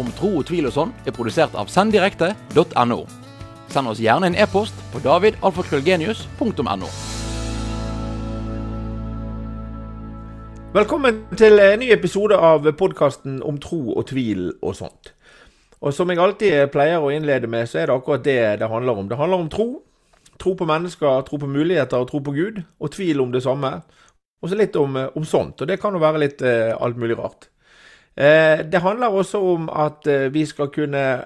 om tro og tvil og sånn er produsert av senddirekte.no. Send oss gjerne en e-post på davidalfakrøllgenius.no. Velkommen til en ny episode av podkasten om tro og tvil og sånt. Og Som jeg alltid pleier å innlede med, så er det akkurat det det handler om. Det handler om tro. Tro på mennesker, tro på muligheter og tro på Gud. Og tvil om det samme. Og så litt om, om sånt. Og det kan jo være litt eh, alt mulig rart. Eh, det handler også om at eh, vi skal kunne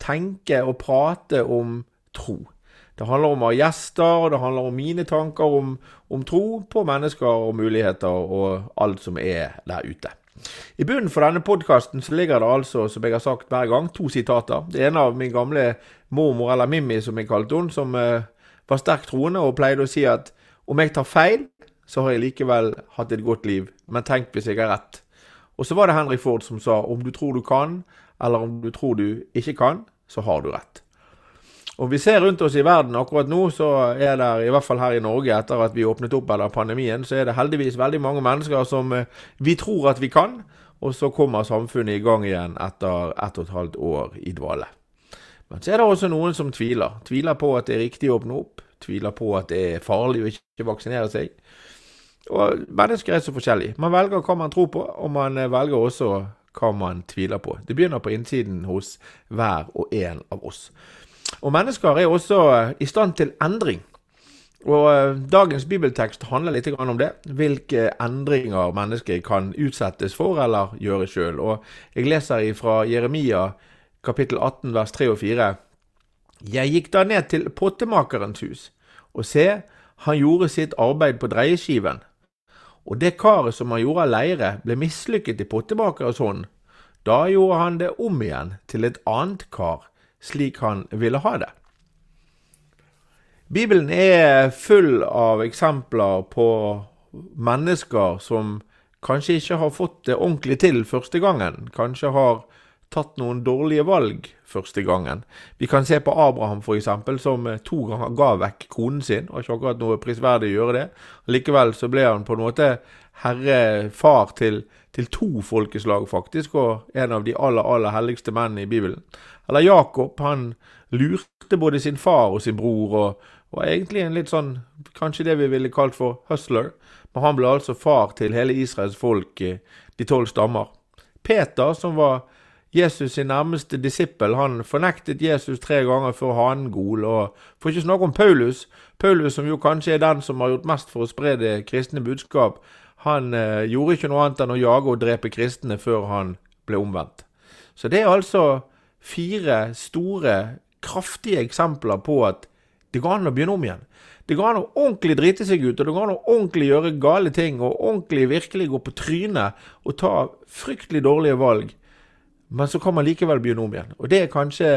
tenke og prate om tro. Det handler om å ha gjester, og det handler om mine tanker om, om tro på mennesker og muligheter og alt som er der ute. I bunnen for denne podkasten ligger det altså, som jeg har sagt hver gang, to sitater. Det ene av min gamle mormor, eller Mimmi som jeg kalte henne, som eh, var sterkt troende og pleide å si at om jeg tar feil, så har jeg likevel hatt et godt liv. Men tenk hvis jeg har rett. Og så var det Henry Ford som sa om du tror du kan, eller om du tror du ikke kan, så har du rett. Om vi ser rundt oss i verden akkurat nå, så er det i hvert fall her i Norge, etter at vi åpnet opp eller pandemien, så er det heldigvis veldig mange mennesker som eh, vi tror at vi kan, og så kommer samfunnet i gang igjen etter ett og et halvt år i dvale. Men så er det også noen som tviler. Tviler på at det er riktig å åpne opp. Tviler på at det er farlig å ikke vaksinere seg. Og mennesker er så forskjellige. Man velger hva man tror på, og man velger også hva man tviler på. Det begynner på innsiden hos hver og en av oss. Og mennesker er også i stand til endring. Og eh, Dagens bibeltekst handler litt om det. Hvilke endringer mennesker kan utsettes for eller gjøre sjøl. Jeg leser fra Jeremia kapittel 18 vers 3 og 4. Jeg gikk da ned til pottemakerens hus, og se, han gjorde sitt arbeid på dreieskiven. Og det karet som han gjorde av leire, ble mislykket i pottebakerens hånd. Da gjorde han det om igjen til et annet kar, slik han ville ha det. Bibelen er full av eksempler på mennesker som kanskje ikke har fått det ordentlig til første gangen. Kanskje har tatt noen dårlige valg første gangen. Vi kan se på Abraham f.eks., som to ganger ga vekk konen sin. Det var ikke akkurat noe prisverdig å gjøre det. Likevel så ble han på en måte herre far til, til to folkeslag, faktisk, og en av de aller, aller helligste mennene i Bibelen. Eller Jakob, han lurte både sin far og sin bror, og var egentlig en litt sånn, kanskje det vi ville kalt for hustler. Men han ble altså far til hele Israels folk, de tolv stammer. Peter, som var Jesus' sin nærmeste disippel han fornektet Jesus tre ganger før gol. Og for ikke snakke om Paulus, Paulus som jo kanskje er den som har gjort mest for å spre det kristne budskap, han eh, gjorde ikke noe annet enn å jage og drepe kristne før han ble omvendt. Så det er altså fire store, kraftige eksempler på at det går an å begynne om igjen. Det går an å ordentlig drite seg ut, og det går an å ordentlig gjøre gale ting og ordentlig virkelig gå på trynet og ta fryktelig dårlige valg men så kan man likevel begynne om igjen. Og det er kanskje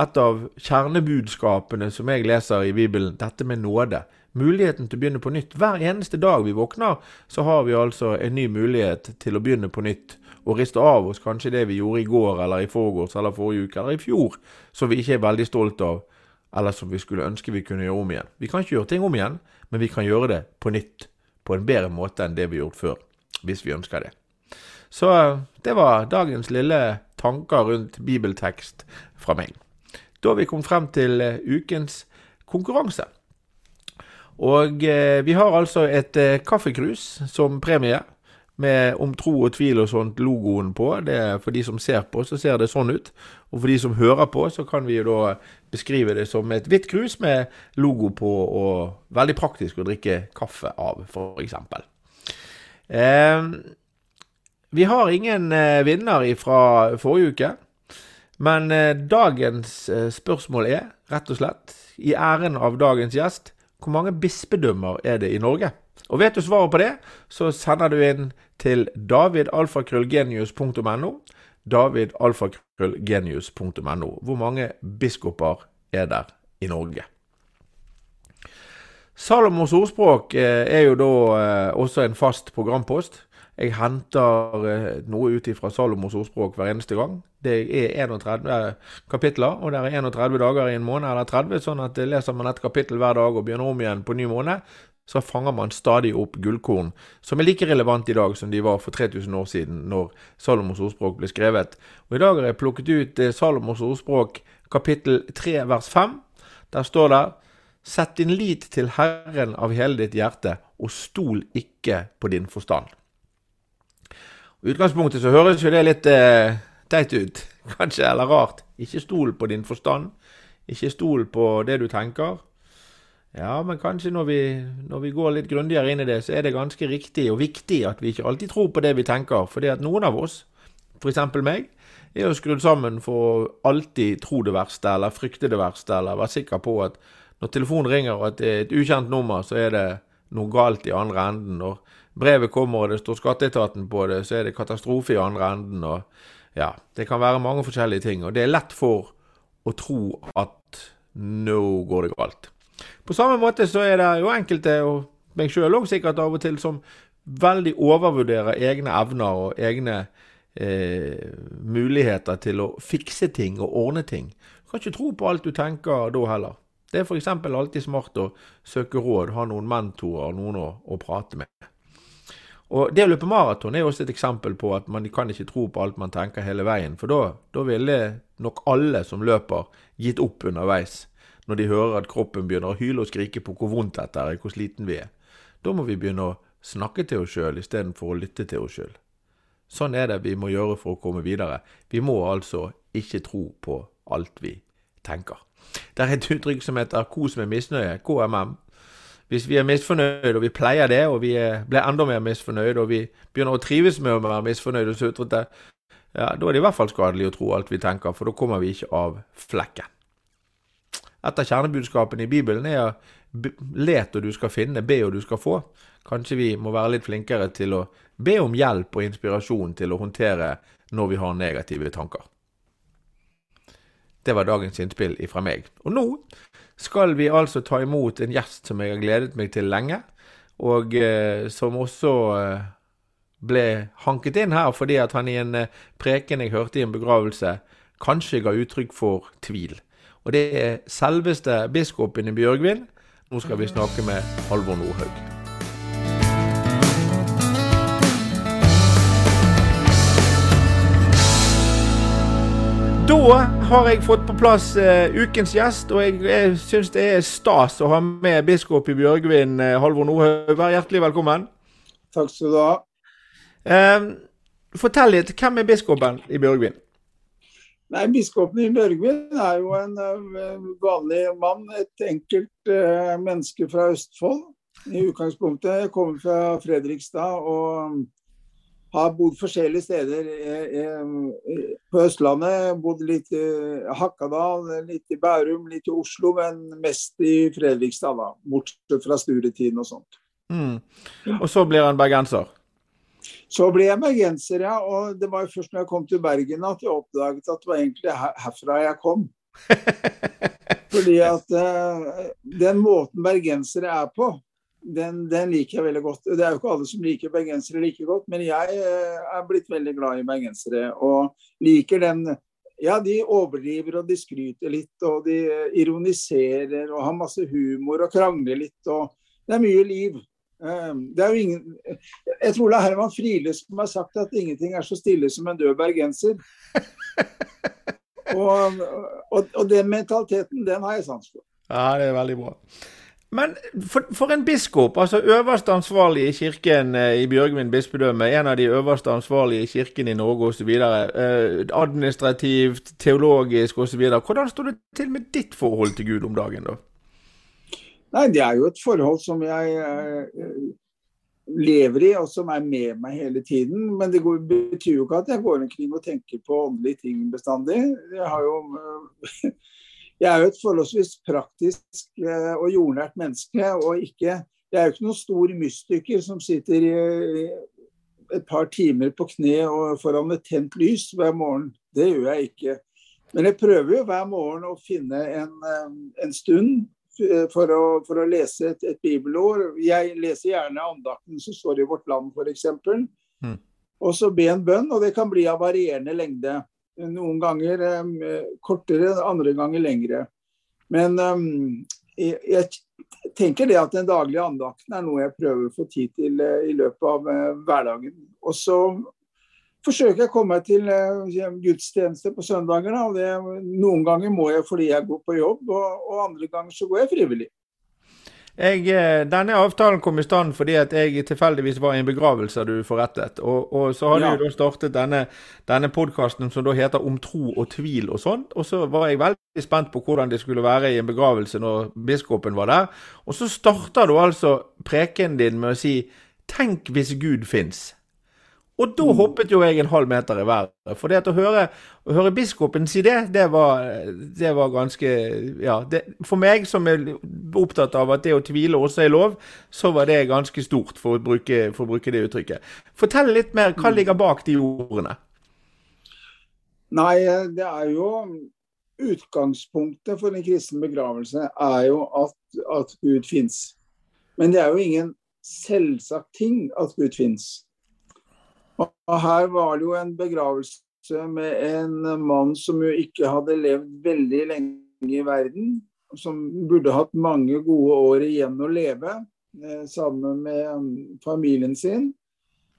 et av kjernebudskapene som jeg leser i Bibelen, dette med nåde. Muligheten til å begynne på nytt. Hver eneste dag vi våkner, så har vi altså en ny mulighet til å begynne på nytt. Og riste av oss kanskje det vi gjorde i går eller i forgårs eller forrige uke eller i fjor, som vi ikke er veldig stolt av, eller som vi skulle ønske vi kunne gjøre om igjen. Vi kan ikke gjøre ting om igjen, men vi kan gjøre det på nytt. På en bedre måte enn det vi har gjort før, hvis vi ønsker det. Så det var dagens lille tanker rundt bibeltekst fra meg. Da vi kommet frem til eh, ukens konkurranse. Og eh, vi har altså et eh, kaffekrus som premie, med om tro og tvil og sånt logoen på. For de som ser på, så ser det sånn ut. Og for de som hører på, så kan vi jo da beskrive det som et hvitt krus med logo på, og veldig praktisk å drikke kaffe av, f.eks. Eh, vi har ingen eh, vinner fra forrige uke, men eh, dagens eh, spørsmål er rett og slett, i æren av dagens gjest, hvor mange bispedømmer er det i Norge? Og vet du svaret på det, så sender du inn til davidalfakrøllgenius.no. Davidalfakrøllgenius.no. Hvor mange biskoper er der i Norge? Salomos ordspråk er jo da også en fast programpost. Jeg henter eh, noe ut fra Salomos ordspråk hver eneste gang. Det er 31 kapitler, og det er 31 dager i en måned, eller 30, sånn at leser man et kapittel hver dag og begynner om igjen på ny måned, så fanger man stadig opp gullkorn som er like relevant i dag som de var for 3000 år siden, når Salomos ordspråk ble skrevet. Og I dag har jeg plukket ut eh, Salomos ordspråk kapittel 3 vers 5. Der står det Sett din lit til Herren av hele ditt hjerte, og stol ikke på din forstand. I utgangspunktet så høres jo det litt eh, teit ut, kanskje, eller rart. Ikke stol på din forstand. Ikke stol på det du tenker. Ja, men kanskje når vi, når vi går litt grundigere inn i det, så er det ganske riktig og viktig at vi ikke alltid tror på det vi tenker. Fordi at noen av oss, f.eks. meg, er jo skrudd sammen for å alltid tro det verste, eller frykte det verste, eller være sikker på at når telefonen ringer og at det er et ukjent nummer, så er det noe galt i andre enden. Når brevet kommer og det står Skatteetaten på det, så er det katastrofe i andre enden. og ja, Det kan være mange forskjellige ting. Og det er lett for å tro at nå går det galt. På samme måte så er det jo enkelte, og meg sjøl òg sikkert av og til, som veldig overvurderer egne evner og egne eh, muligheter til å fikse ting og ordne ting. Du kan ikke tro på alt du tenker da heller. Det er f.eks. alltid smart å søke råd, ha noen mentorer, noen å, å prate med. Og Det å løpe maraton er også et eksempel på at man kan ikke tro på alt man tenker hele veien. For da ville nok alle som løper, gitt opp underveis når de hører at kroppen begynner å hyle og skrike på hvor vondt dette er, hvor sliten vi er. Da må vi begynne å snakke til oss sjøl istedenfor å lytte til oss sjøl. Sånn er det vi må gjøre for å komme videre. Vi må altså ikke tro på alt vi tenker. Det er et uttrykk som heter 'kos med misnøye', KMM. Hvis vi er misfornøyd, og vi pleier det, og vi blir enda mer misfornøyd, og vi begynner å trives med å være misfornøyd og sutrete, ja, da er det i hvert fall skadelig å tro alt vi tenker, for da kommer vi ikke av flekken. Et av kjernebudskapene i Bibelen er let og du skal finne, be og du skal få. Kanskje vi må være litt flinkere til å be om hjelp og inspirasjon til å håndtere når vi har negative tanker. Det var dagens innspill fra meg. Og nå skal vi altså ta imot en gjest som jeg har gledet meg til lenge, og eh, som også eh, ble hanket inn her fordi at han i en eh, preken jeg hørte i en begravelse, kanskje ga uttrykk for tvil. Og det er selveste biskopen i Bjørgvin. Nå skal vi snakke med Halvor Nordhaug. Da har jeg fått på plass uh, ukens gjest, og jeg, jeg syns det er stas å ha med biskop i Bjørgvin, uh, Halvor Nordhaug. Vær hjertelig velkommen. Takk skal du ha. Uh, fortell litt. Hvem er biskopen i Bjørgvin? Nei, Biskopen i Bjørgvin er jo en vanlig mann. Et enkelt menneske fra Østfold. I utgangspunktet jeg kommer fra Fredrikstad og har bodd forskjellige steder uh, på Østlandet. Bodd litt i Hakadal, litt i Bærum, litt i Oslo, men mest i Fredrikstad. da, Bortsett fra studietiden og sånt. Mm. Og så blir han bergenser? Så ble jeg bergenser, ja. Og det var jo først når jeg kom til Bergen at jeg oppdaget at det var egentlig herfra jeg kom. Fordi at den måten bergensere er på, den, den, liker jeg veldig godt. Det er jo ikke alle som liker bergensere like godt, men jeg uh, er blitt veldig glad i bergensere. Og liker den Ja, de overdriver og de skryter litt, og de ironiserer og har masse humor og krangler litt. og Det er mye liv. Ehm, det er jo ingen Jeg tror det er Herman Friele som har sagt at ingenting er så stille som en død bergenser. Og, og, og, den mentaliteten, den har jeg sans for. Ja, det er veldig bra. Men for, for, en biskop, altså øverste ansvarlig i kirken eh, i Bjørgvin bispedømme, en av de øverste ansvarlige i kirken i Norge osv., eh, administrativt, teologisk osv., hvordan står det til med ditt forhold til Gud om dagen, da? Nei, det er jo et forhold som jeg eh, lever i, og som er med meg hele tiden. Men det går, betyr jo ikke at jeg går omkring og tenker på åndelige ting bestandig. Jeg, har jo, eh, jeg er jo et forholdsvis praktisk eh, og jordnært menneske. og ikke, Jeg er jo ikke noen stor mystiker som sitter et par timer på kne og foran et tent lys hver morgen. Det gjør jeg ikke. Men jeg prøver jo hver morgen å finne en, en stund Eh, for å, for å lese et, et, bibelord. Jeg leser gjerne andakten som står i Vårt Land, f.eks. Mm. Og så be en bønn, og det kan bli av varierende lengde. Noen ganger kortere, andre ganger lengre. Men jeg, tenker det at den daglige andakten er noe jeg prøver å få tid til eh, i løpet av eh, hverdagen. Og så forsøker jeg å komme meg til eh, gudstjeneste på søndager. Da. Noen ganger må jeg fordi jeg går på jobb, og andre ganger så går jeg frivillig. Jeg, eh, denne avtalen kom i stand fordi at jeg tilfeldigvis var i en begravelse du forrettet. Og, og så hadde ja. du da startet denne, denne podkasten som da heter Om tro og tvil og sånt. Og så var jeg veldig spent på hvordan det skulle være i en begravelse når biskopen var der. Og så starter du altså preken din med å si Tenk hvis Gud fins. Og da mm. hoppet jo jeg en halv meter i været. For det å høre, å høre biskopen si det, det var, det var ganske Ja. Det, for meg som er opptatt av at det å tvile også er lov, så var det ganske stort, for å bruke, for å bruke det uttrykket. Fortell litt mer. Hva ligger bak de ordene? Nei, det er jo Utgangspunktet for en kristen begravelse er jo at, at Gud fins. Men det er jo ingen selvsagt ting at Gud fins. Og her var det jo en begravelse med en mann som jo ikke hadde levd veldig lenge i verden. Som burde hatt mange gode år igjen å leve eh, sammen med um, familien sin.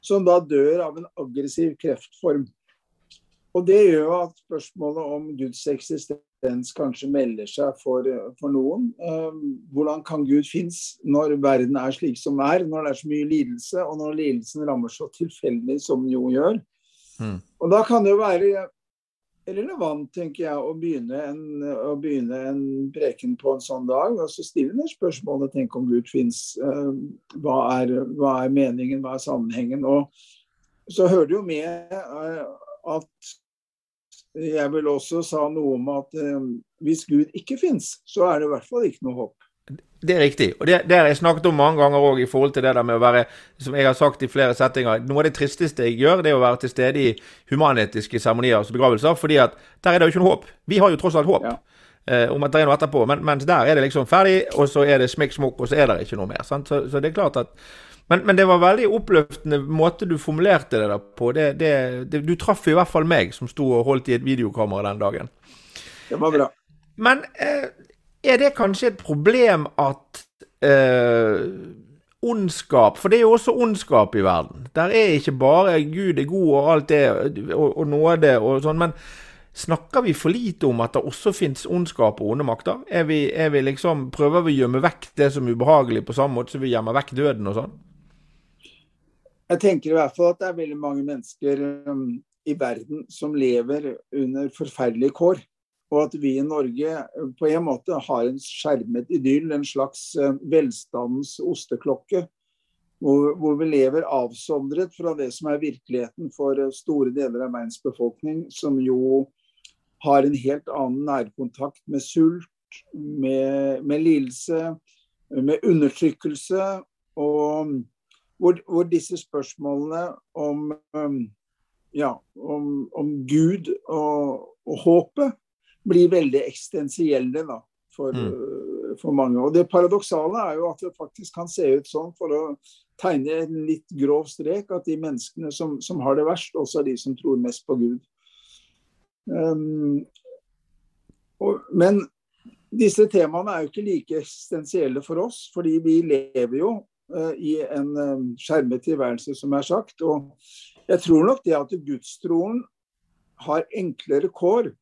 Som da dør av en aggressiv kreftform. Og det gjør at spørsmålet om Guds eksistens kanskje melder seg for, for noen. Eh, hvordan kan Gud finnes når verden er slik som er, når det er så mye lidelse, og når lidelsen rammer så tilfeldig som den jo gjør. Mm. Og da kan det jo være relevant, tenker jeg, å begynne, en, å begynne en preken på en sånn dag. Og så stille det spørsmålet tenk om Gud fins. Eh, hva, hva, er meningen, hva er sammenhengen? Og så hører det jo med eh, at jeg vil også sa noe om at eh, hvis Gud ikke fins, så er det i hvert fall ikke noe håp. Det er riktig. Og det, det har jeg snakket om mange ganger òg, i forhold til det der med å være, som jeg har sagt i flere settinger, noe av det tristeste jeg gjør, det er å være til stede i humanetiske seremonier, og begravelser, fordi at der er det jo ikke noe håp. Vi har jo tross alt håp. Ja. Eh, om at det er noe etterpå, men, mens der er det liksom ferdig, og så er det smikk smokk, og så er det ikke noe mer. Så, så, det er klart at men, men, det var veldig oppløftende måte du formulerte det der på. Det, det, det, du traff i hvert fall meg, som sto og holdt i et videokamera den dagen. Det var bra. Men eh, er det kanskje et problem at eh, ondskap For det er jo også ondskap i verden. Der er ikke bare Gud er god og alt det, og, og nåde og sånn. men Snakker vi for lite om at det også finnes ondskap og onde makter? Er vi, er vi liksom, prøver vi å gjemme vekk det som er ubehagelig, på samme måte som vi gjemmer vekk døden og sånn? Jeg tenker i hvert fall at det er veldig mange mennesker um, i verden som lever under forferdelige kår. Og at vi i Norge uh, på en måte har en skjermet idyll, en slags uh, velstandens osteklokke. Hvor, hvor, vi lever avsondret fra det som er virkeligheten for uh, store deler av verdens befolkning, som jo har en helt annen nærkontakt med sult, med, med lidelse, med undertrykkelse. og hvor, hvor disse spørsmålene om, um, ja, om, om Gud og, og, håpet blir veldig eksistensielle da, for, mm. Uh, for, mange. Og Det paradoksale er jo at det faktisk kan se ut sånn, for å tegne en litt grov strek, at de menneskene som, som har det verst, også er de som tror mest på Gud. Um, og, men disse temaene er jo ikke like eksistensielle for oss, fordi vi lever jo i en eh, skjermet tilværelse, som er sagt. Og jeg tror nok det at gudstroen har enklere kår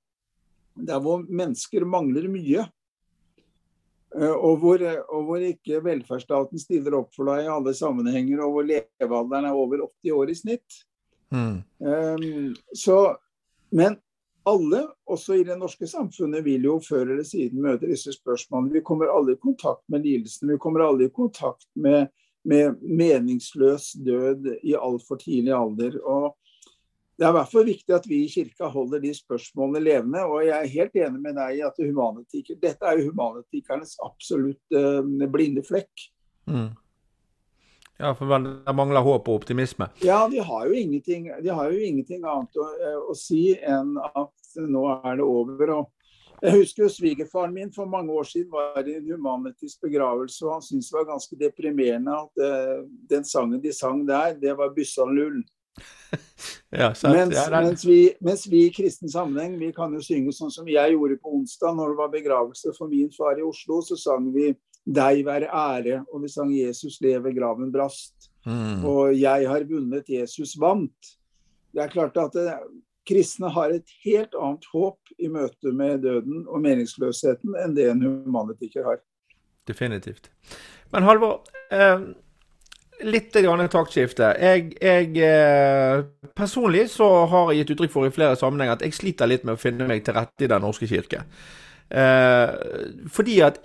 der hvor mennesker mangler mye. Eh, og hvor, og hvor, ikke velferdsstaten stiller opp for deg i alle sammenhenger, og hvor levealderen er over 80 år i snitt. Mm. Um, så, men alle, også i det norske samfunnet, vil jo før eller siden møte disse spørsmålene. Vi kommer alle i kontakt med lidelsene. Vi kommer alle i kontakt med, med meningsløs død i altfor tidlig alder. og det er i hvert fall viktig at vi i kirka holder de spørsmålene levende. Og jeg er helt enig med deg i at humanetiker, dette er jo humanetikernes absolutt uh, blinde flekk. Mm. Ja, for De mangler håp og optimisme? Ja, de har jo ingenting, har jo ingenting annet å, å, si enn at nå er det over. Og jeg husker jo svigerfaren min for mange år siden var i en humanitisk begravelse, og han syntes det var ganske deprimerende at uh, den sangen de sang der, det var 'Byssan lull'. ja, mens, ja, mens, vi, mens, vi, i kristen sammenheng vi kan jo synge sånn som jeg gjorde på onsdag når det var begravelse for min far i Oslo. Så sang vi Deg være ære. Og vi sang 'Jesus lever, graven brast'. Mm. Og 'Jeg har vunnet, Jesus vant'. Det er klart at det, kristne har et helt annet håp i møte med døden og meningsløsheten enn det en humanitiker har. Definitivt. Men Halvor, eh, litt taktskifte. Jeg, jeg eh, Personlig så har jeg gitt uttrykk for i flere sammenhenger at jeg sliter litt med å finne meg til rette i Den norske kirke. Eh, fordi at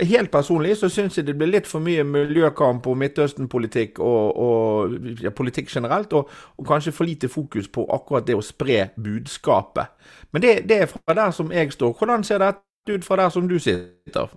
Helt personlig så syns jeg det blir litt for mye miljøkamp og Midtøsten-politikk og, og ja, politikk generelt, og, og, kanskje for lite fokus på akkurat det å spre budskapet. Men det, det er fra der som jeg står. Hvordan ser dette ut fra der som du sitter?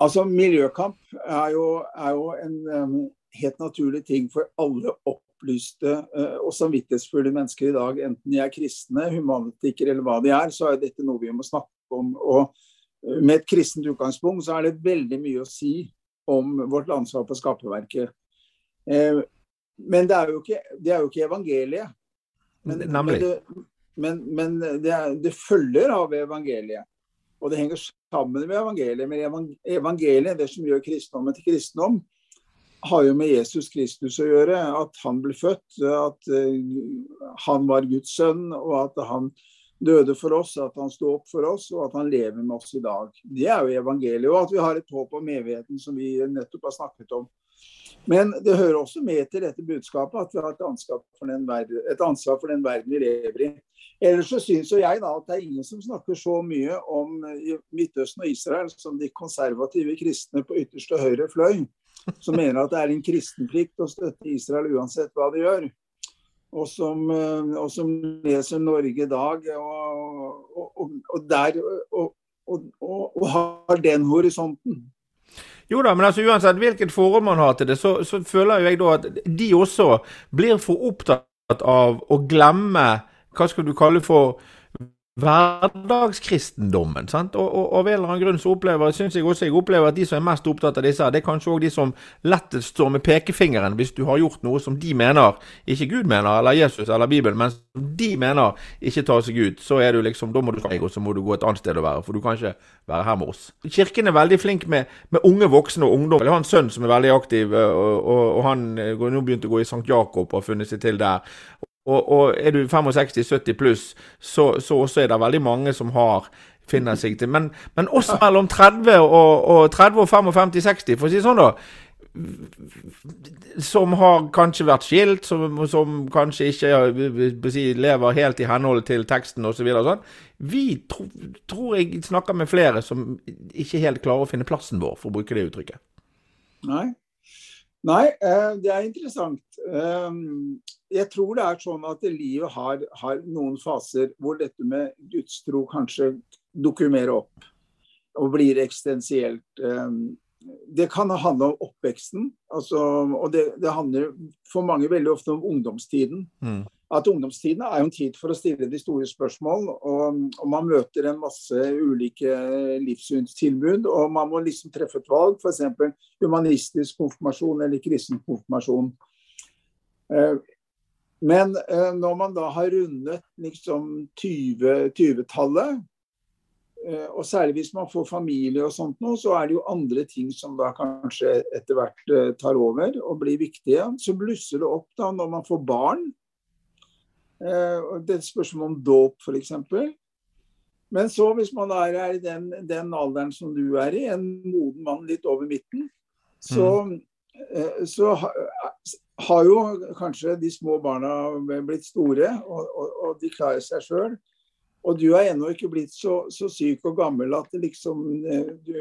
Altså, Miljøkamp er jo, er jo en um, helt naturlig ting for alle opplyste uh, og samvittighetsfulle mennesker i dag. Enten de er kristne, humanitikere eller hva de er, så er dette noe vi må snakke om. Og uh, Med et kristent utgangspunkt så er det veldig mye å si om vårt ansvar på skaperverket. Uh, men det er, ikke, det er, jo ikke, evangeliet. Men, men, det, men, men det, er, det følger av evangeliet. Og det henger sammen med evangeliet. Men evangeliet, det som gjør kristendommen til kristendom, har jo med Jesus Kristus å gjøre. At han ble født, at uh, han var Guds sønn, og at han døde for oss, at han sto opp for oss, og at han lever med oss i dag. Det er jo evangeliet. Og at vi har et håp om evigheten, som vi nettopp har snakket om. Men det hører også med til dette budskapet at vi har et ansvar for den verden, for den verden vi lever i. Ellers så syns jeg da at det er ingen som snakker så mye om eh, Midtøsten og Israel som de konservative kristne på ytterste høyre fløy, som mener at det er en kristenplikt å støtte Israel uansett hva de gjør. Og som, eh, og som leser Norge i dag og, og, og, der, og har den horisonten. Jo da, men altså uansett hvilket forhold man har til det, så, så føler jeg da at de også blir for opptatt av å glemme hva skal du kalle for hverdagskristendommen. sant? Og, og, og, av en eller annen grunn så opplever synes jeg også jeg opplever at de som er mest opptatt av disse, det er kanskje òg de som lettest står med pekefingeren hvis du har gjort noe som de mener, ikke Gud mener, eller Jesus eller Bibelen, men som de mener ikke tar seg ut. Så er du liksom, da må du og så må du gå et annet sted å være, for du kan ikke være her med oss. Kirken er veldig flink med, med unge voksne og ungdom. Jeg har en sønn som er veldig aktiv, og, og han har nå begynt å gå i St. Jakob og har funnet seg til der. Og, og er du 65-70 pluss, så, så også er det veldig mange som har finner seg til. Men, men også mellom 30 og, og 30 og 55-60, for å si det sånn, da. Som har kanskje vært skilt, som, som kanskje ikke si, lever helt i henhold til teksten osv. Så sånn. Vi tro, tror jeg snakker med flere som ikke helt klarer å finne plassen vår, for å bruke det uttrykket. Nei, Nei, eh, det er interessant. Eh, jeg tror det er sånn at livet har, har noen faser hvor dette med gudstro kanskje dukker mer opp og blir eksistensielt. Eh, det kan handle om oppveksten, altså, og det, det, handler for mange veldig ofte om ungdomstiden. Mm at ungdomstiden er jo en tid for å stille de store spørsmål. Og, og man møter en masse ulike livssynstilbud, og man må liksom treffe et valg. F.eks. humanistisk konfirmasjon eller kristen konfirmasjon. Eh, men eh, når man da har rundet liksom 20-tallet, 20 eh, og særlig hvis man får familie og sånt nå, så er det jo andre ting som da kanskje etter hvert tar over og blir viktige. Så blusser det opp da når man får barn. Eh, det er et spørsmål om dåp, f.eks. Men så, hvis man er i den, den, alderen som du er i, en moden mann litt over midten, så, mm. så har jo kanskje de små barna blitt store, og, og, og de klarer seg sjøl. Og du er ennå ikke blitt så, så, syk og gammel at liksom, eh, du,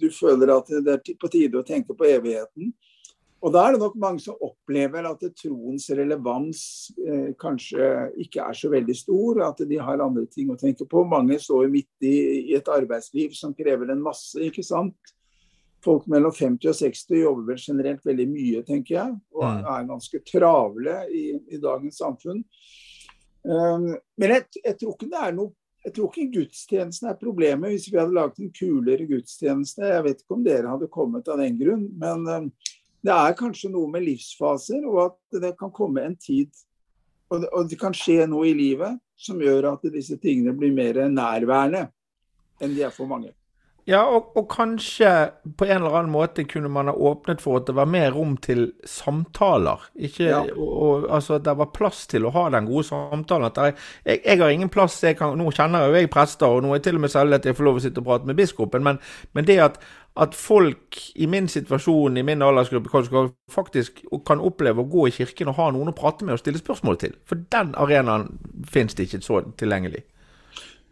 du, føler at det er på tide å tenke på evigheten. Og da er det nok mange som opplever at troens relevans eh, kanskje ikke er så veldig stor, at de har andre ting å tenke på. Mange står jo midt i, i, et arbeidsliv som krever en masse, ikke sant. Folk mellom 50 og 60 jobber vel generelt veldig mye, tenker jeg, og mm. er ganske travle i, i dagens samfunn. Um, men jeg, jeg, tror ikke det er noe jeg tror ikke gudstjenesten er problemet hvis vi hadde laget en kulere gudstjeneste. Jeg vet ikke om dere hadde kommet av den grunn, men um, det er kanskje noe med livsfaser, og at det kan komme en tid og det, og det kan skje noe i livet som gjør at disse tingene blir mer nærværende enn de er for mange. Ja, og, og, kanskje på en eller annen måte kunne man ha åpnet for at det var mer rom til samtaler. Ikke, ja. og, og, altså at det var plass til å ha den gode samtalen. Er, jeg, jeg, har ingen plass kan, Nå kjenner jeg jo jeg prester, og nå er jeg til og med særlig at jeg får lov å sitte og prate med biskopen, men, men det at, at, folk i min situasjon, i min aldersgruppe, faktisk kan oppleve å gå i kirken og ha noen å prate med og stille spørsmål til. For den arenaen finnes det ikke så tilgjengelig.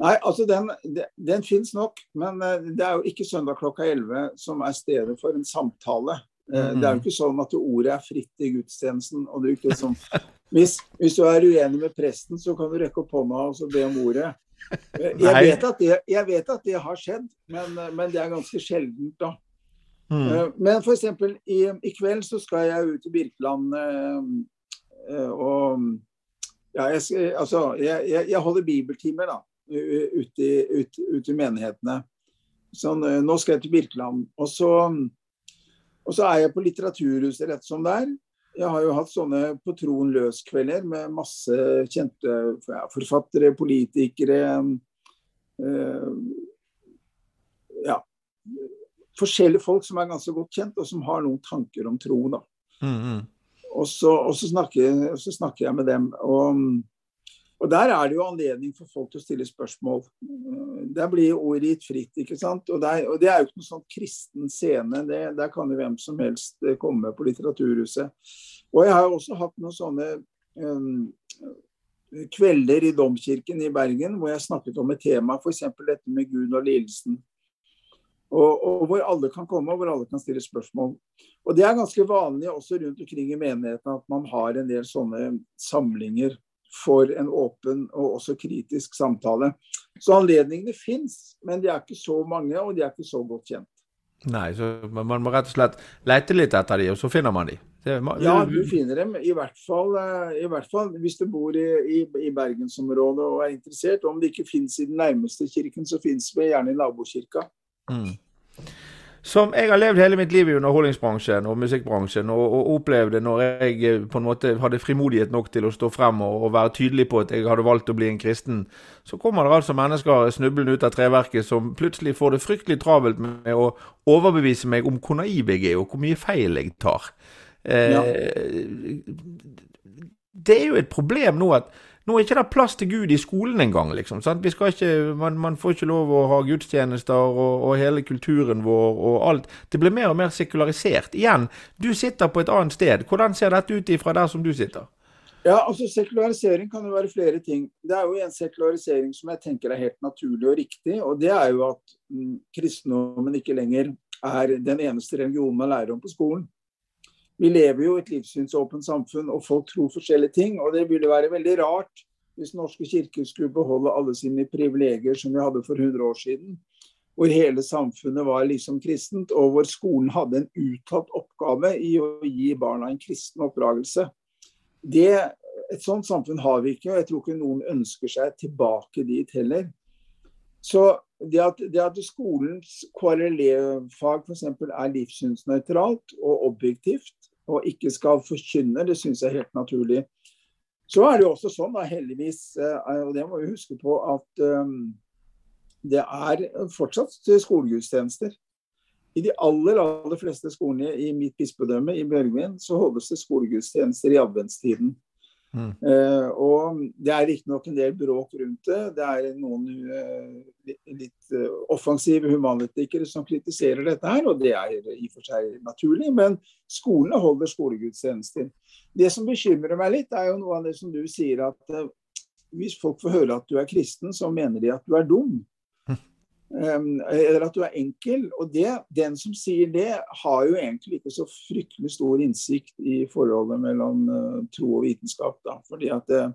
Nei, altså den, den, fins nok, men eh, det er jo ikke søndag klokka 11 som er stedet for en samtale. Mm. Det er jo ikke sånn at ordet er fritt i gudstjenesten. og det er ikke sånn, hvis, hvis, du er uenig med presten, så kan du rekke opp hånda og be om ordet. Eh, jeg vet, det, jeg vet, at det, har skjedd, men, men det er ganske sjeldent, da. Mm. Men f.eks. I, i kveld så skal jeg ut i Birkeland og ja, jeg, altså, jeg, jeg holder bibeltimer, da ute i, ut, ut i menighetene. Sånn, eh, nå skal jeg til Birkeland. Og så, og så er jeg på Litteraturhuset rett som det er. Jeg har jo hatt sånne på troen løs-kvelder med masse kjente ja, forfattere, politikere øh, Ja. Forskjellige folk som er ganske godt kjent, og som har noen tanker om tro. da. Mm -hmm. og, så, og, så snakker, og, så, snakker, jeg med dem. Og og Der er det jo anledning for folk til å stille spørsmål. Der blir ordet gitt fritt. ikke sant? Og, der, og Det er jo ikke noen sånn kristen scene. Det, der kan jo hvem som helst eh, komme på Litteraturhuset. Og Jeg har jo også hatt noen sånne um, kvelder i Domkirken i Bergen hvor jeg snakket om et tema, f.eks. dette med Gud og lidelsen. Og, og, hvor alle kan komme og hvor alle kan stille spørsmål. Og Det er ganske vanlig også rundt omkring i menigheten at man har en del sånne samlinger for en åpen og også kritisk samtale. Så anledningene fins, men de er ikke så mange, og de er ikke så godt kjent. Nei, så man må rett og slett lete litt etter de, og så finner man de. Må, ja, du finner dem. I hvert fall, eh, i hvert fall hvis du bor i, i, i, bergensområdet og er interessert. Om det ikke fins i den nærmeste kirken, så fins det gjerne i nabokirka. Mm som jeg har levd hele mitt liv i underholdningsbransjen og musikkbransjen, og, og, opplevde når jeg eh, på en måte hadde frimodighet nok til å stå frem og, og, være tydelig på at jeg hadde valgt å bli en kristen, så kommer det altså mennesker snublende ut av treverket som plutselig får det fryktelig travelt med å overbevise meg om hvor naiv jeg er, og hvor mye feil jeg tar. Eh, ja. Det er jo et problem nå at nå er ikke det plass til Gud i skolen engang, liksom. Man, man, får ikke lov å ha gudstjenester og, og, hele kulturen vår og alt. Det blir mer og mer sekularisert. Igjen, du sitter på et annet sted. Hvordan ser dette ut ifra der som du sitter? Ja, altså Sekularisering kan jo være flere ting. Det er jo en sekularisering som jeg tenker er helt naturlig og riktig. Og det er jo at mm, kristendommen ikke lenger er den eneste religionen man lærer om på skolen. Vi lever jo i et livssynsåpent samfunn, og folk tror forskjellige ting. Og det ville være veldig rart hvis Norske kirke skulle beholde alle sine privilegier som vi hadde for 100 år siden. Hvor hele samfunnet var liksom kristent, og hvor skolen hadde en uttatt oppgave i å gi barna en kristen oppdragelse. Det, et sånt samfunn har vi ikke, og jeg tror ikke noen ønsker seg tilbake dit heller. Så det at, det at skolens KRLE-fag f.eks. er livssynsnøytralt og objektivt, og ikke skal forkynne, det syns jeg er helt naturlig. Så er det jo også sånn, da, heldigvis, eh, og det må vi huske på, at um, det er fortsatt skolegudstjenester. I de aller aller fleste skolene i mitt bispedømme i Bjørgvin så holdes det skolegudstjenester i adventstiden. Uh, og Det er riktignok en del bråk rundt det. Det er noen uh, litt uh, offensive humanitikere som kritiserer dette her, og det er i og for seg naturlig. Men skolene holder skolegudstjenester. Det som bekymrer meg litt, er jo noe av det som du sier, at hvis folk får høre at du er kristen, så mener de at du er dum. Um, eller at du er enkel. Og det, den som sier det, har jo egentlig ikke så fryktelig stor innsikt i forholdet mellom uh, tro og vitenskap. Da. Fordi at det,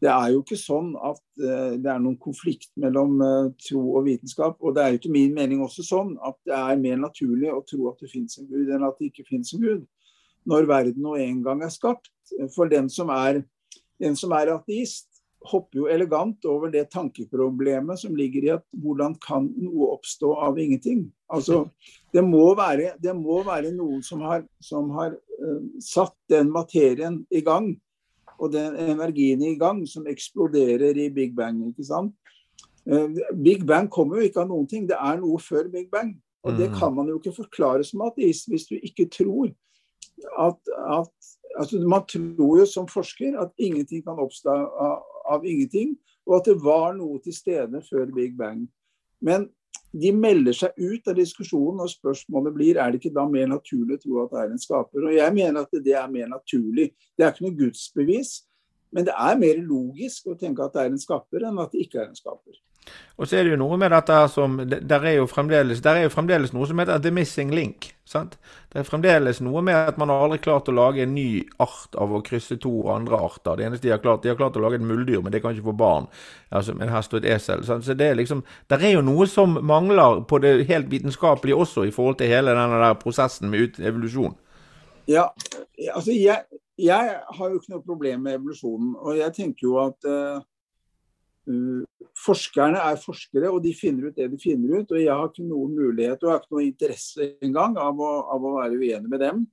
det, er jo ikke sånn at uh, det er noen konflikt mellom uh, tro og vitenskap. Og det er jo til min mening også sånn at det er mer naturlig å tro at det finnes en gud, enn at det ikke finnes en gud. Når verden nå en gang er skapt. For den som er, den som er ateist, hopper jo elegant over det tankeproblemet som ligger i at hvordan kan noe oppstå av ingenting? Altså, det må være, det må være noen som har, som har uh, satt den materien i gang, og den energien i gang, som eksploderer i Big Bang. ikke sant? Big Bang kommer jo ikke av noen ting. Det er noe før Big Bang. Og det Mm. kan man jo ikke forklare som ateist hvis du ikke tror at, at altså Man tror jo som forsker at ingenting kan oppstå av, av ingenting, og at det var noe til stede før Big Bang. Men de melder seg ut av diskusjonen, og spørsmålet blir er det ikke da mer naturlig å tro at det er en skaper. Og Jeg mener at det er mer naturlig. Det er ikke noe gudsbevis, men det er mer logisk å tenke at det er en skaper, enn at det ikke er en skaper. Og så er det jo noe med dette her som Der er jo fremdeles, er jo fremdeles noe som heter the missing link. sant? Det er fremdeles noe med at man har aldri klart å lage en ny art av å krysse to andre arter. Det eneste de har klart, de har klart å lage et muldyr, men det kan ikke få barn. Altså en hest og et esel. sant? Så det er liksom Der er jo noe som mangler på det helt vitenskapelige også, i forhold til hele denne der prosessen med evolusjon. Ja, altså jeg, jeg har jo ikke noe problem med evolusjonen. Og jeg tenker jo at uh, forskerne er forskere, og de finner ut det de finner ut. Og jeg har ikke noen mulighet og har ikke noen interesse engang av, å- av å være uenig med dem.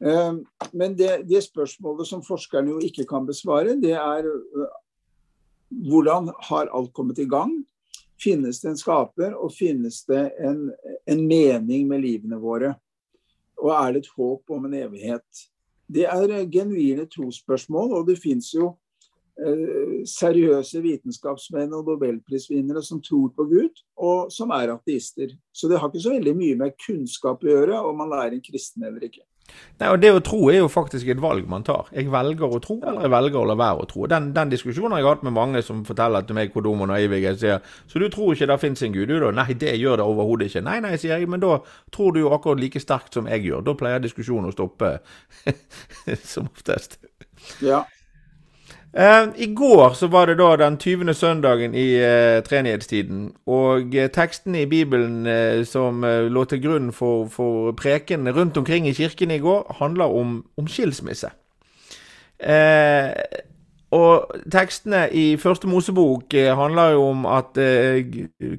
Eh, men det, det spørsmålet som forskerne jo ikke kan besvare, det er eh, hvordan har alt kommet i gang? Finnes det en skaper, og finnes det en, en mening med livene våre? Og er det et håp om en evighet? Det er eh, genuine trosspørsmål, og det fins jo eh, seriøse vitenskapsmenn og nobelprisvinnere som tror på Gud, og som er ateister. Så det har ikke så veldig mye med kunnskap å gjøre om man er en kristen eller ikke. Nei, og Det å tro er jo faktisk et valg man tar. Jeg velger å tro, eller jeg velger å la være å tro. Den, den diskusjonen har jeg hatt med mange som forteller til meg hvor dum og naiv jeg er. Sier, så du tror ikke det fins en gud, du da? Nei, det gjør det overhodet ikke. Nei, nei, sier jeg, men da tror du jo akkurat like sterkt som jeg gjør. Da pleier diskusjonen å stoppe som oftest. Ja. Eh, I går så var det da den 20. søndagen i uh, treenighetstiden. Og eh, tekstene i Bibelen eh, som eh, lå til grunn for, for preken rundt omkring i kirken i går, handler om, om skilsmisse. Eh, og tekstene i første Mosebok eh, handler jo om at eh,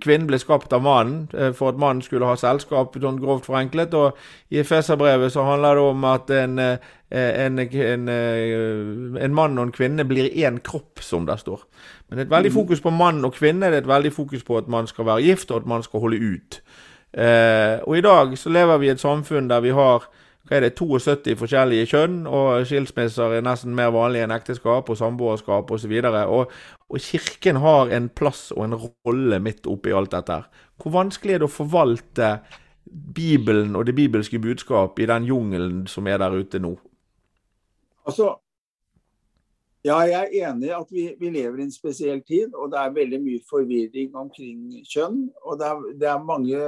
kvinnen ble skapt av mannen eh, for at mannen skulle ha selskap, sånn grovt forenklet. Og i Efeserbrevet så handler det om at en, eh, en, en, eh, en mann og en kvinne blir én kropp, som det står. Men det er et veldig fokus på mann og kvinne. Det er et veldig fokus på at man skal være gift, og at man skal holde ut. Eh, og i dag så lever vi i et samfunn der vi har hva er det, 72 forskjellige kjønn, og skilsmisser er nesten mer vanlig enn ekteskap og samboerskap osv. Og, og kirken har en plass og en rolle midt oppi alt dette. Hvor vanskelig er det å forvalte Bibelen og det bibelske budskap i den jungelen som er der ute nå? Altså, ja, jeg er enig i at vi, vi, lever i en spesiell tid, og det er veldig mye forvirring omkring kjønn. Og det er, det er, mange,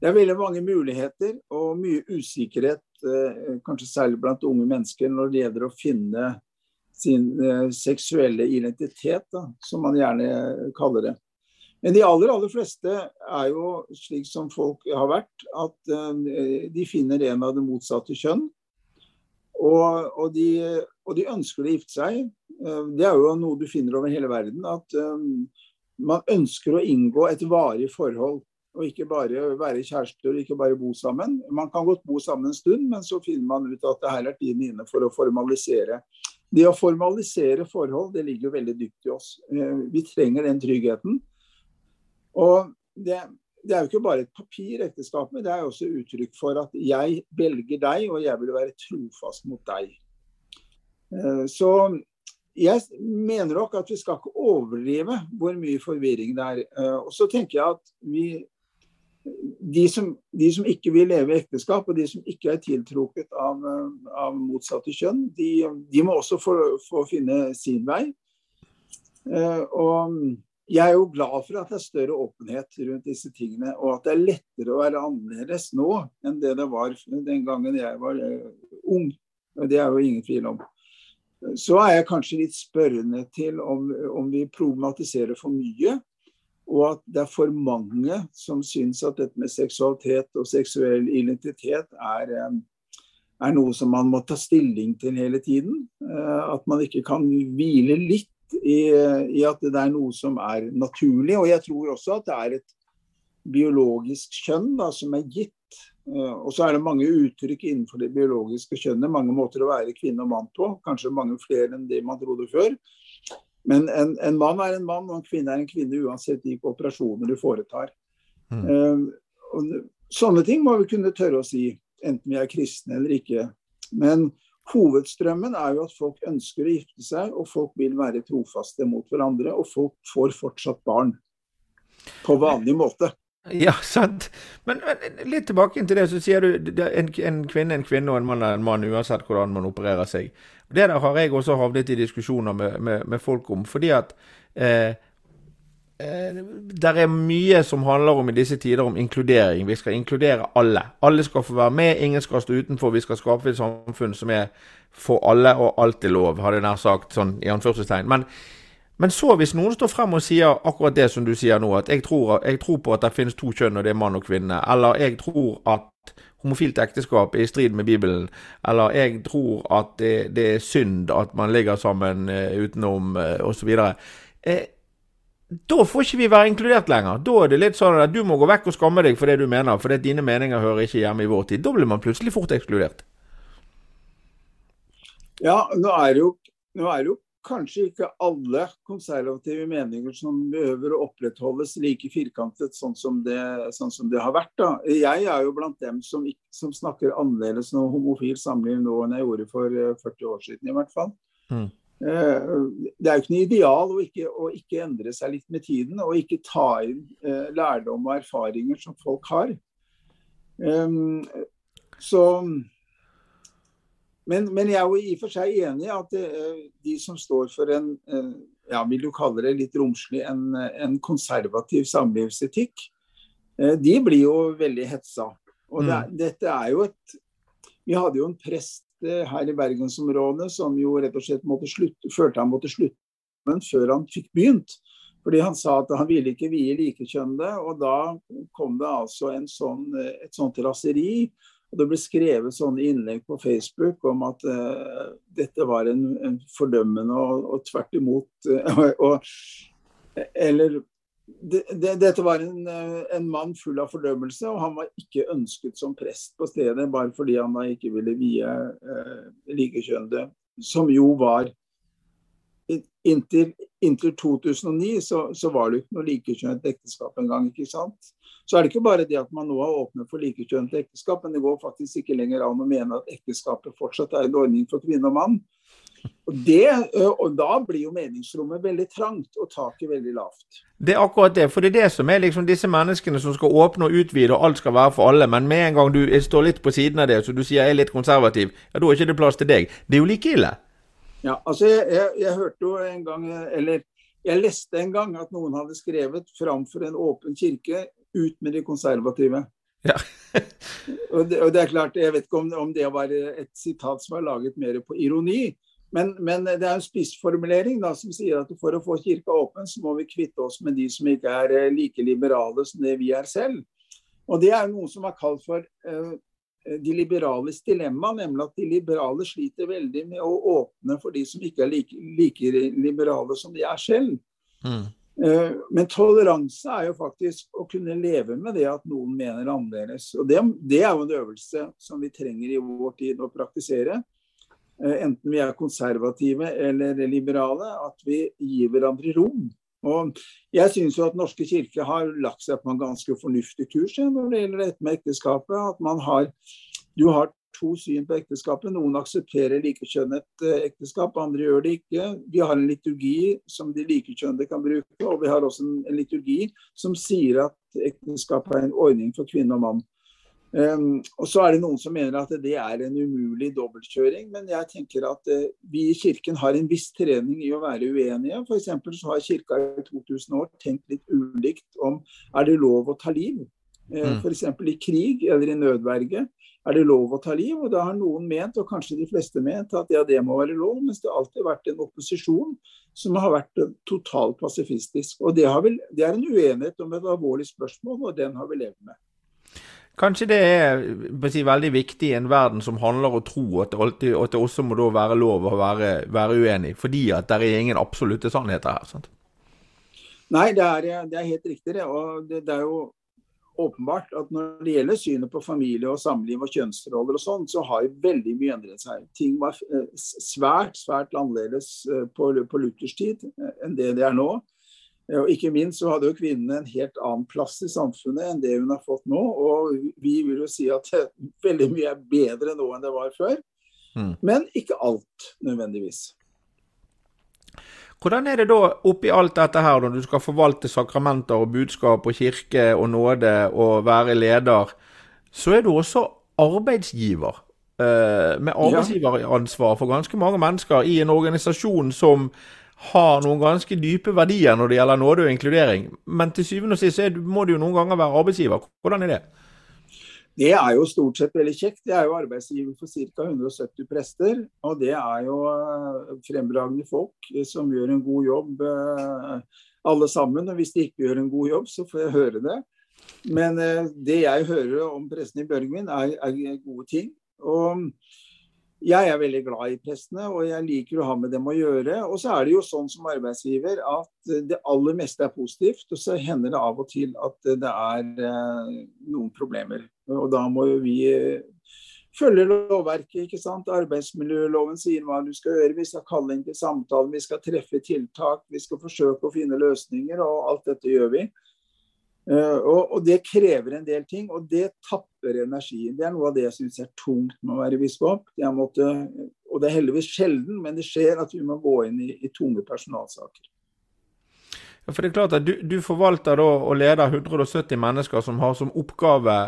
det er veldig mange muligheter og mye usikkerhet, eh, kanskje særlig blant unge mennesker, når det gjelder å finne sin eh, seksuelle identitet, da, som man gjerne kaller det. Men de aller, aller fleste er jo slik som folk har vært, at eh, de finner en av det motsatte kjønn. Og, og, de, og, de, ønsker å gifte seg. Det er jo noe du finner over hele verden. At um, man ønsker å inngå et varig forhold. Og ikke bare være kjærester og ikke bare bo sammen. Man kan godt bo sammen en stund, men så finner man ut at det her er tiden inne for å formalisere. Det å formalisere forhold, det ligger jo veldig dypt i oss. Vi trenger den tryggheten. Og det, det er jo ikke bare et papir, ekteskapet. Det er også uttrykk for at jeg velger deg, og jeg vil være trofast mot deg. Så jeg mener nok at vi skal ikke overdrive hvor mye forvirring det er. Og så tenker jeg at vi de som, de som ikke vil leve i ekteskap, og de som ikke er tiltrukket av, av motsatte kjønn, de, de må også få, få, finne sin vei. Og jeg er jo glad for at det er større åpenhet rundt disse tingene, og at det er lettere å være annerledes nå enn det det var den gangen jeg var ung. Det er jo ingen tvil om. Så er jeg kanskje litt spørrende til om, om vi problematiserer for mye, og at det er for mange som syns at dette med seksualitet og seksuell identitet er, er noe som man må ta stilling til hele tiden. At man ikke kan hvile litt i, i, at det er noe som er naturlig. Og jeg tror også at det er et biologisk kjønn da, som er gitt. Og så er det mange uttrykk innenfor det biologiske kjønnet. Mange måter å være kvinne og mann på. Kanskje mange flere enn det man trodde før. Men en, en, mann er en mann, og en kvinne er en kvinne, uansett hvilke operasjoner du foretar. Mm. Og, sånne ting må vi kunne tørre å si, enten vi er kristne eller ikke. Men hovedstrømmen er jo at folk ønsker å gifte seg, og folk vil være trofaste mot hverandre, og folk får fortsatt barn. På vanlig måte. Ja, sant. Men, men, litt tilbake til det, så sier du en, en kvinne en kvinne og en mann er en mann, uansett hvordan man opererer seg. Det der har jeg også havnet i diskusjoner med, med, med folk om. Fordi at eh, det er mye som handler om i disse tider om inkludering. Vi skal inkludere alle. Alle skal få være med, ingen skal stå utenfor. Vi skal skape et samfunn som er for alle, og alt er lov, hadde jeg nær sagt, sånn i anførselstegn. Men men så, hvis noen står frem og sier akkurat det som du sier nå, at jeg tror, jeg tror på at det finnes to kjønn, og det er mann og kvinne, eller jeg tror at homofilt ekteskap er i strid med Bibelen, eller jeg tror at det, det er synd at man ligger sammen uh, utenom, osv. Eh, da får ikke vi være inkludert lenger. Da er det litt sånn at du må gå vekk og skamme deg for det du mener, for dine meninger hører ikke hjemme i vår tid. Da blir man plutselig fort ekskludert. Ja, nå er det jo, er det jo kanskje ikke alle konservative meninger som behøver å opprettholdes like firkantet sånn som det, sånn som det har vært. Da. Jeg er jo blant dem som, som snakker annerledes om homofil samliv nå enn jeg gjorde for 40 eh, år siden, i hvert fall. Mm. Eh, det er jo ikke noe ideal å ikke, å ikke, endre seg litt med tiden, og ikke ta inn eh, lærdom og erfaringer som folk har. Um, så men, men, jeg er jo i og for seg enig i at de som står for en ja, vil du kalle det litt romslig, en, en konservativ samlivsetikk, de blir jo veldig hetsa. Og det, mm. dette er jo et Vi hadde jo en prest her i bergensområdet som jo rett og slett slutte, følte han måtte slutte men før han fikk begynt. Fordi han sa at han ville ikke vie likekjønnede, og da kom det altså sånn, et sånt raseri og Det ble skrevet sånne innlegg på Facebook om at uh, dette var en, en fordømmende og, og tvert imot uh, og, Eller det, det, dette var en, en, mann full av fordømmelse, og han var ikke ønsket som prest på stedet bare fordi han da ikke ville vie eh, likekjønnede, som jo var Inntil, inntil 2009 så, så, var det ikke noe likekjønnet ekteskap engang. ikke sant? Så er det ikke bare det at man nå har åpnet for likekjønnet ekteskap, men det går faktisk ikke lenger an å mene at ekteskapet fortsatt er en ordning for kvinne og mann. Og, det, og Da blir jo meningsrommet veldig trangt og taket veldig lavt. Det er akkurat det. For det er det som er liksom disse menneskene som skal åpne og utvide, og alt skal være for alle. Men med en gang du står litt på siden av det, så du sier jeg er litt konservativ, ja da er ikke det plass til deg. Det er jo like ille. Ja, altså jeg, jeg, jeg hørte jo en gang, eller jeg leste en gang at noen hadde skrevet 'framfor en åpen kirke ut med de konservative. Ja. og, det, og, det, er klart, Jeg vet ikke om, om, det var et sitat som er laget mer på ironi, men, men det er en spissformulering da, som sier at for å få kirka åpen, så må vi kvitte oss med de som ikke er eh, like liberale som det vi er selv. Og Det er noe som er kalt for uh, de liberales dilemma, nemlig at de liberale sliter veldig med å åpne for de som ikke er like, like liberale som de er selv. Mm. Uh, men toleranse er jo faktisk å kunne leve med det at noen mener annerledes. Og det, det, er jo en øvelse som vi trenger i vår tid å praktisere. Eh, enten vi er konservative eller liberale, at vi gir hverandre rom. Og jeg syns jo at Norske kirke har lagt seg på en ganske fornuftig kurs når det gjelder dette med ekteskapet. At man har, du har to syn på ekteskapet. Noen aksepterer likekjønnet eh, ekteskap, andre gjør det ikke. Vi har en liturgi som de likekjønnede kan bruke, og vi har også en liturgi som sier at ekteskap er en ordning for kvinne og mann. Um, og Så er det noen som mener at det er en umulig dobbeltkjøring, men jeg tenker at uh, vi i Kirken har en viss trening i å være uenige. F.eks. så har Kirka i 2000 år tenkt litt ulikt om er det lov å ta liv. Uh, F.eks. i krig eller i nødverge er det lov å ta liv. Og da har noen ment, og kanskje de fleste ment, at ja, det må være lov. Mens det alltid har vært en opposisjon som har vært totalt pasifistisk. Og det, vel, det er en uenighet om et alvorlig spørsmål, og den har vi levd med. Kanskje det er si, veldig viktig i en verden som handler om tro, at det, alltid, at det også må da være lov å være, være, uenig, fordi at det er ingen absolutte sannheter her. sant? Nei, det er, det er helt riktig. det, og det, det er jo åpenbart at når det gjelder synet på familie og samliv og kjønnsroller og sånn, så har jo veldig mye endret seg. Ting var eh, svært, svært annerledes eh, på, på Luthers tid eh, enn det det er nå. Og ikke minst så hadde jo kvinnene en helt annen plass i samfunnet enn det hun har fått nå. Og vi vil jo si at veldig mye er bedre nå enn det var før. Mm. Men ikke alt nødvendigvis. Hvordan er det da oppi alt dette her, når du skal forvalte sakramenter og budskap og kirke og nåde og være leder, så er du også arbeidsgiver. Eh, med arbeidsgiveransvar for ganske mange mennesker i en organisasjon som har noen ganske dype verdier når det gjelder nåde og inkludering. Men til syvende og sist må du jo noen ganger være arbeidsgiver. Hvordan er det? Det er jo stort sett veldig kjekt. Jeg er jo arbeidsgiver for ca. 170 prester. Og det er jo eh, fremragende folk som gjør en god jobb, eh, alle sammen. Og hvis de ikke gjør en god jobb, så får jeg høre det. Men eh, det jeg hører om prestene i Bjørgvin, er, er gode ting. Og jeg er veldig glad i prestene, og jeg liker å ha med dem å gjøre. Og så er det jo sånn som arbeidsgiver at det aller meste er positivt, og så hender det av og til at det er noen problemer. Og da må jo vi eh, følge lovverket. ikke sant? Arbeidsmiljøloven sier hva du skal gjøre. Vi skal kalle inn til samtale, vi skal treffe tiltak, vi skal forsøke å finne løsninger. Og alt dette gjør vi. Uh, og, det krever en del ting, og det tapper energien. Det er noe av det jeg syns er tungt med å være biskop. Måtte, og det er heldigvis sjelden, men det skjer at vi må gå inn i, i tunge personalsaker. Ja, for det er klart at Du, du forvalter og leder 170 mennesker som har som oppgave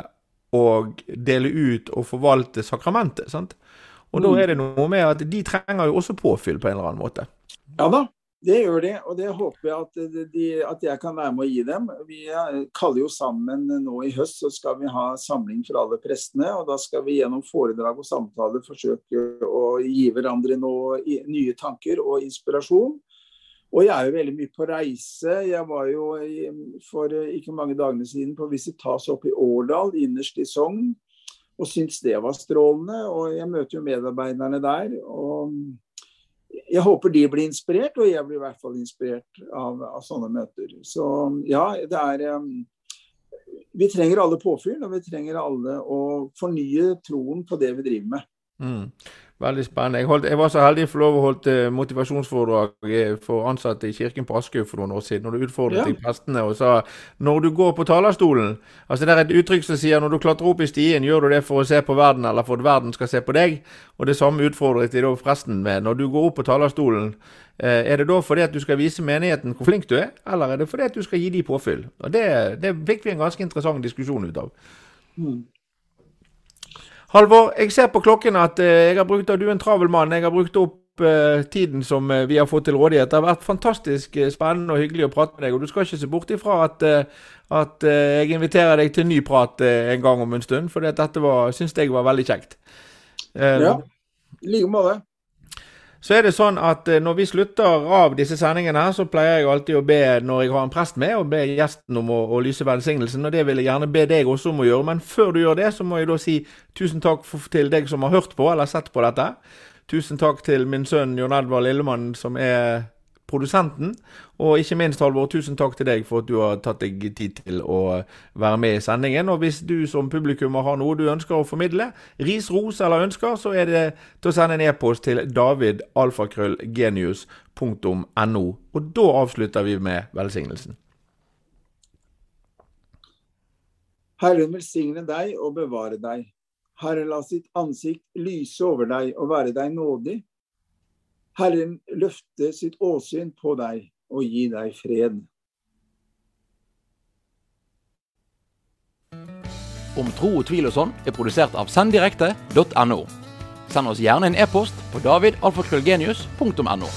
å dele ut og forvalte sakramentet. sant? Og mm. da er det noe med at de trenger jo også påfyll på en eller annen måte. Ja da, det gjør de, og det håper jeg at, de, at, jeg kan være med å gi dem. Vi kaller jo sammen nå i høst, så skal vi ha samling for alle prestene. og Da skal vi gjennom foredrag og samtaler forsøke å gi hverandre noe, nye tanker og inspirasjon. Og jeg er jo veldig mye på reise. Jeg var jo for ikke mange dagene siden på visitas oppe i Årdal, innerst i Sogn, og syntes det var strålende. Og jeg møter jo medarbeiderne der. og jeg håper de blir inspirert, og jeg blir i hvert fall inspirert av, av sånne møter. Så ja, det er Vi trenger alle påfyll, og vi trenger alle å fornye troen på det vi driver med. Mm. Veldig spennende. Jeg, holdt, jeg, var så heldig å få lov å holde eh, motivasjonsforedrag eh, for ansatte i kirken på Askøy for noen år siden. Når du utfordret ja. prestene og sa når du går på talerstolen altså Det er et uttrykk som sier når du klatrer opp i stien, gjør du det for å se på verden eller for at verden skal se på deg? Og det samme utfordret de da presten med. Når du går opp på talerstolen, eh, er det da fordi at du skal vise menigheten hvor flink du er, eller er det fordi at du skal gi de påfyll? Og Det, det fikk vi en ganske interessant diskusjon ut av. Mm. Halvor, jeg ser på klokken at uh, jeg har brukt, og du er en travel mann. Jeg har brukt opp uh, tiden som uh, vi har fått til rådighet. Det har vært fantastisk spennende og hyggelig å prate med deg. Og du skal ikke se bort ifra at, at jeg inviterer deg til ny prat en gang om en stund. For dette syns jeg var veldig kjekt. ja, i like måte. Så er det sånn at eh, når vi slutter av disse sendingene, så pleier jeg alltid å be når jeg har en prest med, å be gjesten om å, å lyse velsignelsen. Og det vil jeg gjerne be deg også om å gjøre. Men før du gjør det, så må jeg da si tusen takk for, til deg som har hørt på eller sett på dette. Tusen takk til min sønn Jon Edvard Lillemann, som er produsenten. Og ikke minst, Halvor, tusen takk til deg for at du har tatt deg tid til å være med i sendingen. Og hvis du som publikummer har noe du ønsker å formidle, ris, ros eller ønsker, så er det til å sende en e-post til davidalfakrøllgenius.no. Og da avslutter vi med velsignelsen. Herren velsigne deg og bevare deg. Herre la sitt ansikt lyse over deg og være deg nådig. Herren løfte sitt åsyn på deg og gi deg fred. Om tro og tvil og sånn er produsert av senddirekte.no. Send oss gjerne en e-post på davidalfakrøllgenius.no.